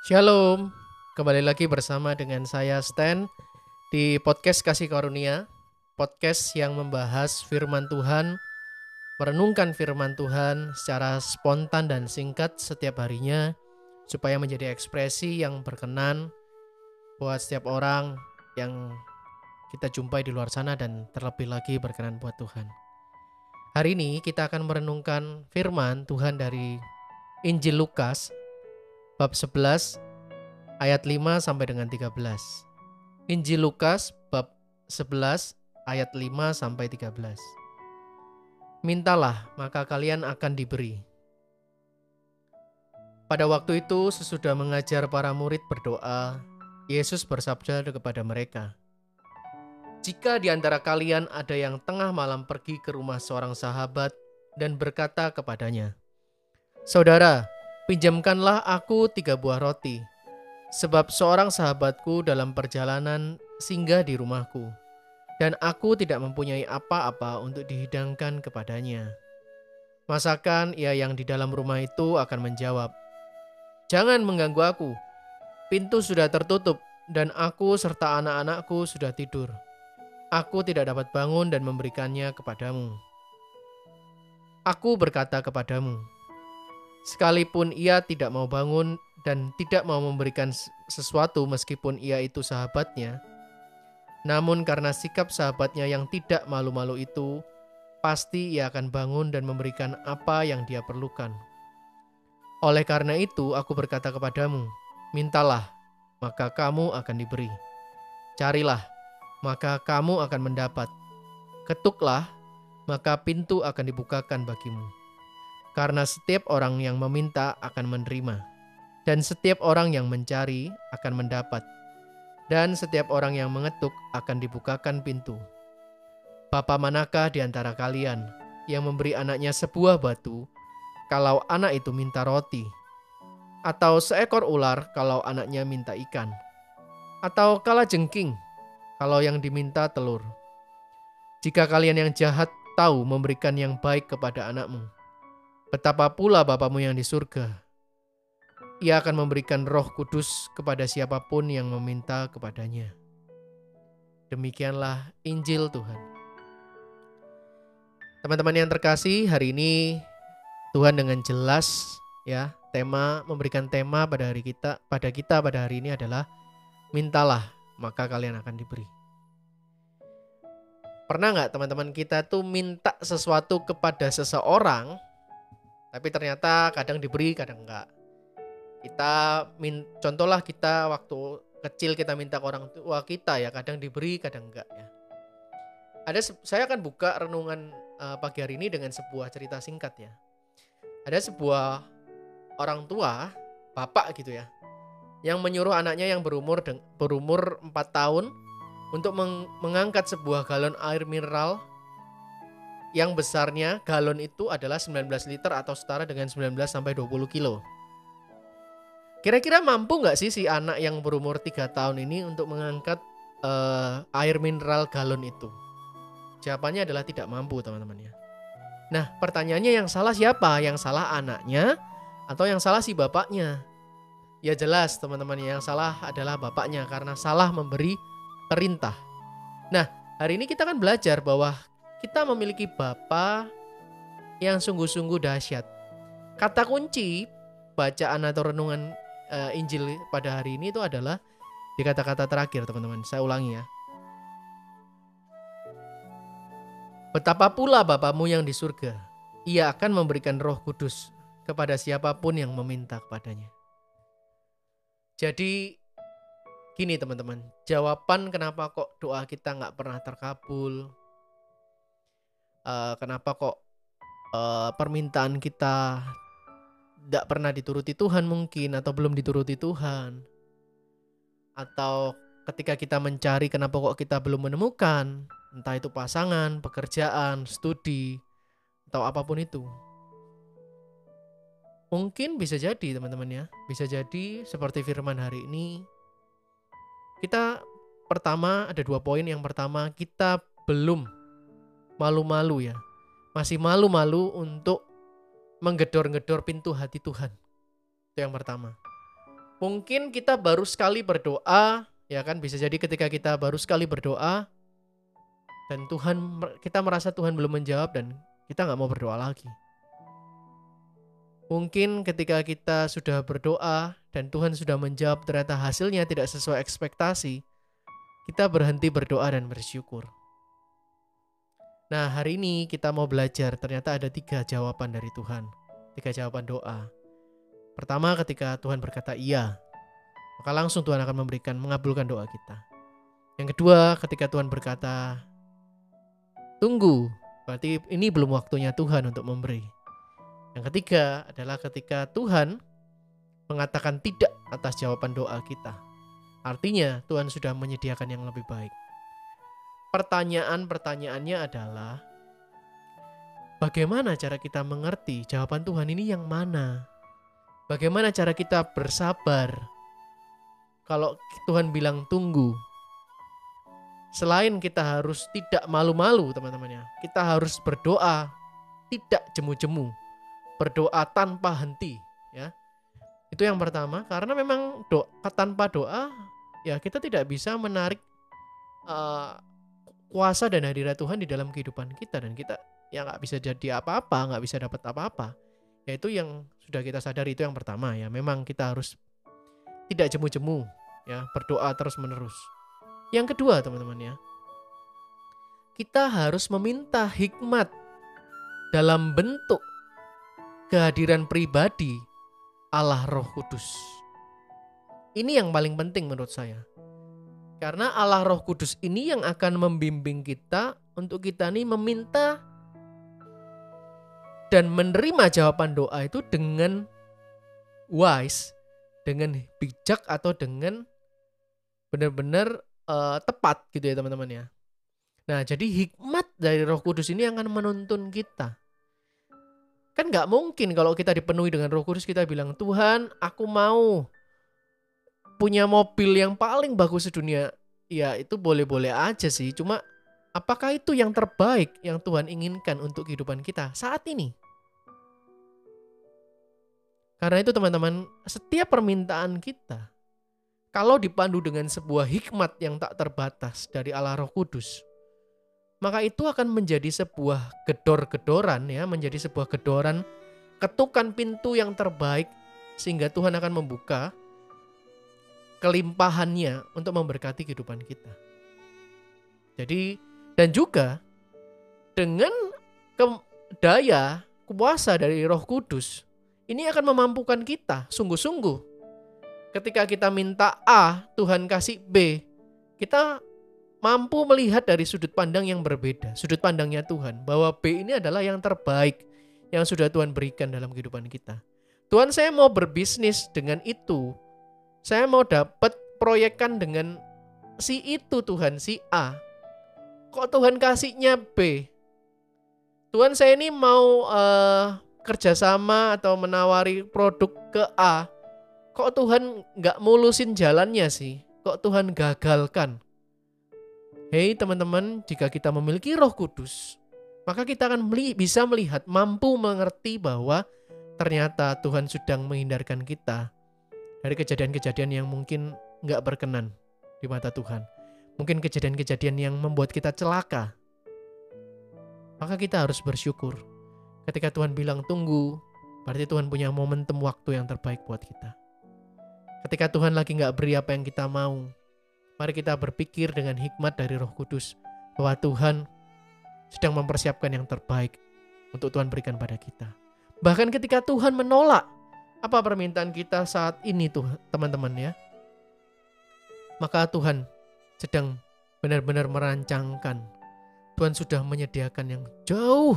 Shalom, kembali lagi bersama dengan saya Stan di podcast Kasih Karunia, podcast yang membahas firman Tuhan, merenungkan firman Tuhan secara spontan dan singkat setiap harinya supaya menjadi ekspresi yang berkenan buat setiap orang yang kita jumpai di luar sana dan terlebih lagi berkenan buat Tuhan. Hari ini kita akan merenungkan firman Tuhan dari Injil Lukas bab 11 ayat 5 sampai dengan 13. Injil Lukas bab 11 ayat 5 sampai 13. Mintalah, maka kalian akan diberi. Pada waktu itu, sesudah mengajar para murid berdoa, Yesus bersabda kepada mereka, "Jika di antara kalian ada yang tengah malam pergi ke rumah seorang sahabat dan berkata kepadanya, 'Saudara, Pinjamkanlah aku tiga buah roti, sebab seorang sahabatku dalam perjalanan singgah di rumahku, dan aku tidak mempunyai apa-apa untuk dihidangkan kepadanya. Masakan ia yang di dalam rumah itu akan menjawab, Jangan mengganggu aku, pintu sudah tertutup, dan aku serta anak-anakku sudah tidur. Aku tidak dapat bangun dan memberikannya kepadamu. Aku berkata kepadamu, Sekalipun ia tidak mau bangun dan tidak mau memberikan sesuatu meskipun ia itu sahabatnya, namun karena sikap sahabatnya yang tidak malu-malu itu, pasti ia akan bangun dan memberikan apa yang dia perlukan. Oleh karena itu, aku berkata kepadamu, mintalah, maka kamu akan diberi. Carilah, maka kamu akan mendapat. Ketuklah, maka pintu akan dibukakan bagimu. Karena setiap orang yang meminta akan menerima, dan setiap orang yang mencari akan mendapat, dan setiap orang yang mengetuk akan dibukakan pintu. Bapa manakah di antara kalian yang memberi anaknya sebuah batu kalau anak itu minta roti? Atau seekor ular kalau anaknya minta ikan? Atau kala jengking kalau yang diminta telur? Jika kalian yang jahat tahu memberikan yang baik kepada anakmu, Betapa pula Bapamu yang di surga. Ia akan memberikan roh kudus kepada siapa pun yang meminta kepadanya. Demikianlah Injil Tuhan. Teman-teman yang terkasih, hari ini Tuhan dengan jelas ya, tema memberikan tema pada hari kita pada kita pada hari ini adalah mintalah maka kalian akan diberi. Pernah nggak teman-teman kita tuh minta sesuatu kepada seseorang tapi ternyata kadang diberi, kadang enggak. Kita min contohlah kita waktu kecil kita minta ke orang tua kita ya, kadang diberi, kadang enggak ya. Ada saya akan buka renungan uh, pagi hari ini dengan sebuah cerita singkat ya. Ada sebuah orang tua, bapak gitu ya, yang menyuruh anaknya yang berumur berumur 4 tahun untuk meng mengangkat sebuah galon air mineral yang besarnya galon itu adalah 19 liter atau setara dengan 19 sampai 20 kilo. Kira-kira mampu nggak sih si anak yang berumur 3 tahun ini untuk mengangkat uh, air mineral galon itu? Jawabannya adalah tidak mampu teman-teman ya. Nah pertanyaannya yang salah siapa? Yang salah anaknya atau yang salah si bapaknya? Ya jelas teman-teman yang salah adalah bapaknya karena salah memberi perintah. Nah hari ini kita kan belajar bahwa kita memiliki Bapa yang sungguh-sungguh dahsyat. Kata kunci bacaan atau renungan uh, Injil pada hari ini itu adalah di kata-kata terakhir, teman-teman. Saya ulangi ya. Betapa pula Bapamu yang di surga, ia akan memberikan roh kudus kepada siapa pun yang meminta kepadanya. Jadi gini teman-teman, jawaban kenapa kok doa kita nggak pernah terkabul, uh, kenapa kok uh, permintaan kita tidak pernah dituruti Tuhan mungkin atau belum dituruti Tuhan atau ketika kita mencari kenapa kok kita belum menemukan entah itu pasangan, pekerjaan, studi atau apa pun itu. Mungkin bisa jadi teman-teman ya, bisa jadi seperti firman hari ini kita pertama ada dua poin. Yang pertama, kita belum malu-malu ya. Masih malu-malu untuk menggedor-gedor pintu hati Tuhan. Itu yang pertama. Mungkin kita baru sekali berdoa, ya kan bisa jadi ketika kita baru sekali berdoa dan Tuhan kita merasa Tuhan belum menjawab dan kita nggak mau berdoa lagi. Mungkin ketika kita sudah berdoa dan Tuhan sudah menjawab ternyata hasilnya tidak sesuai ekspektasi, kita berhenti berdoa dan bersyukur. Nah hari ini kita mau belajar ternyata ada tiga jawaban dari Tuhan. Tiga jawaban doa. Pertama ketika Tuhan berkata iya, maka langsung Tuhan akan memberikan mengabulkan doa kita. Yang kedua ketika Tuhan berkata tunggu, berarti ini belum waktunya Tuhan untuk memberi. Yang ketiga adalah ketika Tuhan mengatakan tidak atas jawaban doa kita. Artinya Tuhan sudah menyediakan yang lebih baik. Pertanyaan-pertanyaannya adalah bagaimana cara kita mengerti jawaban Tuhan ini yang mana? Bagaimana cara kita bersabar kalau Tuhan bilang tunggu? Selain kita harus tidak malu-malu teman-temannya, kita harus berdoa tidak jemu-jemu berdoa tanpa henti ya itu yang pertama karena memang doa tanpa doa ya kita tidak bisa menarik uh, kuasa dan hadirat Tuhan di dalam kehidupan kita dan kita ya nggak bisa jadi apa-apa nggak bisa dapat apa-apa ya itu yang sudah kita sadari itu yang pertama ya memang kita harus tidak jemu-jemu ya berdoa terus menerus yang kedua teman-teman ya kita harus meminta hikmat dalam bentuk kehadiran pribadi Allah Roh Kudus. Ini yang paling penting menurut saya. Karena Allah Roh Kudus ini yang akan membimbing kita untuk kita nih meminta dan menerima jawaban doa itu dengan wise, dengan bijak atau dengan benar-benar uh, tepat gitu ya teman-teman ya. Nah, jadi hikmat dari Roh Kudus ini akan menuntun kita Kan nggak mungkin kalau kita dipenuhi dengan roh kudus kita bilang, Tuhan aku mau punya mobil yang paling bagus di dunia. Ya itu boleh-boleh aja sih, cuma apakah itu yang terbaik yang Tuhan inginkan untuk kehidupan kita saat ini? Karena itu teman-teman, setiap permintaan kita kalau dipandu dengan sebuah hikmat yang tak terbatas dari Allah Roh Kudus, maka itu akan menjadi sebuah gedor-gedoran ya, menjadi sebuah gedoran ketukan pintu yang terbaik sehingga Tuhan akan membuka kelimpahannya untuk memberkati kehidupan kita. Jadi dan juga dengan ke daya kuasa dari Roh Kudus ini akan memampukan kita sungguh-sungguh. Ketika kita minta A, Tuhan kasih B, kita mampu melihat dari sudut pandang yang berbeda, sudut pandangnya Tuhan, bahwa B ini adalah yang terbaik yang sudah Tuhan berikan dalam kehidupan kita. Tuhan saya mau berbisnis dengan itu. Saya mau dapat proyekan dengan si itu Tuhan, si A. Kok Tuhan kasihnya B? Tuhan saya ini mau uh, kerjasama atau menawari produk ke A. Kok Tuhan nggak mulusin jalannya sih? Kok Tuhan gagalkan? Hei teman-teman, jika kita memiliki Roh Kudus, maka kita akan bisa melihat, mampu mengerti bahwa ternyata Tuhan sedang menghindarkan kita dari kejadian-kejadian yang mungkin nggak berkenan di mata Tuhan. Mungkin kejadian-kejadian yang membuat kita celaka. Maka kita harus bersyukur. Ketika Tuhan bilang tunggu, berarti Tuhan punya momentum waktu yang terbaik buat kita. Ketika Tuhan lagi nggak beri apa yang kita mau, Mari kita berpikir dengan hikmat dari Roh Kudus bahwa Tuhan sedang mempersiapkan yang terbaik untuk Tuhan berikan pada kita. Bahkan ketika Tuhan menolak apa permintaan kita saat ini tuh teman-teman ya. Maka Tuhan sedang benar-benar merancangkan. Tuhan sudah menyediakan yang jauh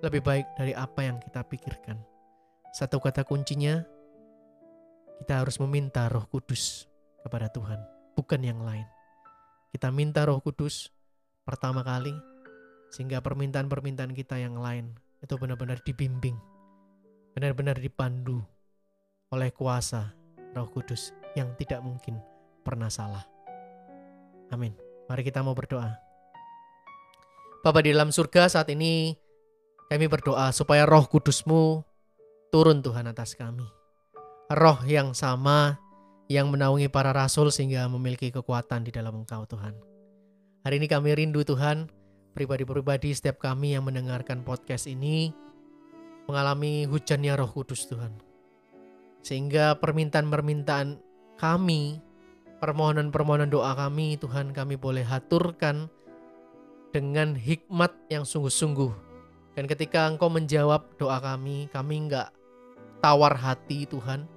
lebih baik dari apa yang kita pikirkan. Satu kata kuncinya, kita harus meminta roh kudus kepada Tuhan bukan yang lain. Kita minta Roh Kudus pertama kali sehingga permintaan-permintaan kita yang lain itu benar-benar dibimbing, benar-benar dipandu oleh kuasa Roh Kudus yang tidak mungkin pernah salah. Amin. Mari kita mau berdoa. Bapa di dalam surga saat ini kami berdoa supaya roh kudusmu turun Tuhan atas kami. Roh yang sama yang menaungi para rasul sehingga memiliki kekuatan di dalam Engkau Tuhan. Hari ini kami rindu Tuhan, pribadi-pribadi setiap kami yang mendengarkan podcast ini mengalami hujannya Roh Kudus Tuhan. Sehingga permintaan-permintaan kami, permohonan-permohonan doa kami Tuhan kami boleh haturkan dengan hikmat yang sungguh-sungguh. Dan ketika Engkau menjawab doa kami, kami enggak tawar hati Tuhan.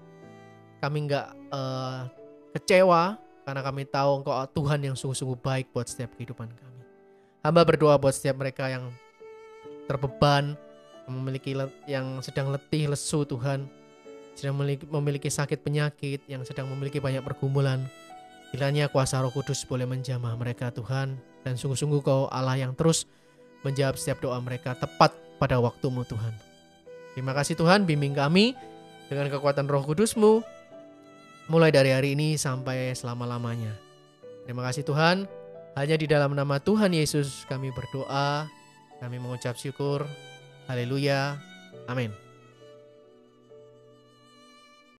Kami enggak uh, kecewa karena kami tahu Engkau Tuhan yang sungguh-sungguh baik buat setiap kehidupan kami. Hamba berdoa buat setiap mereka yang terbeban, memiliki yang sedang letih, lesu Tuhan, sedang memiliki, sakit penyakit, yang sedang memiliki banyak pergumulan. Kiranya kuasa Roh Kudus boleh menjamah mereka Tuhan dan sungguh-sungguh Kau Allah yang terus menjawab setiap doa mereka tepat pada waktumu Tuhan. Terima kasih Tuhan bimbing kami dengan kekuatan Roh Kudusmu mulai dari hari ini sampai selama-lamanya. Terima kasih Tuhan, hanya di dalam nama Tuhan Yesus kami berdoa, kami mengucap syukur. Haleluya. Amin.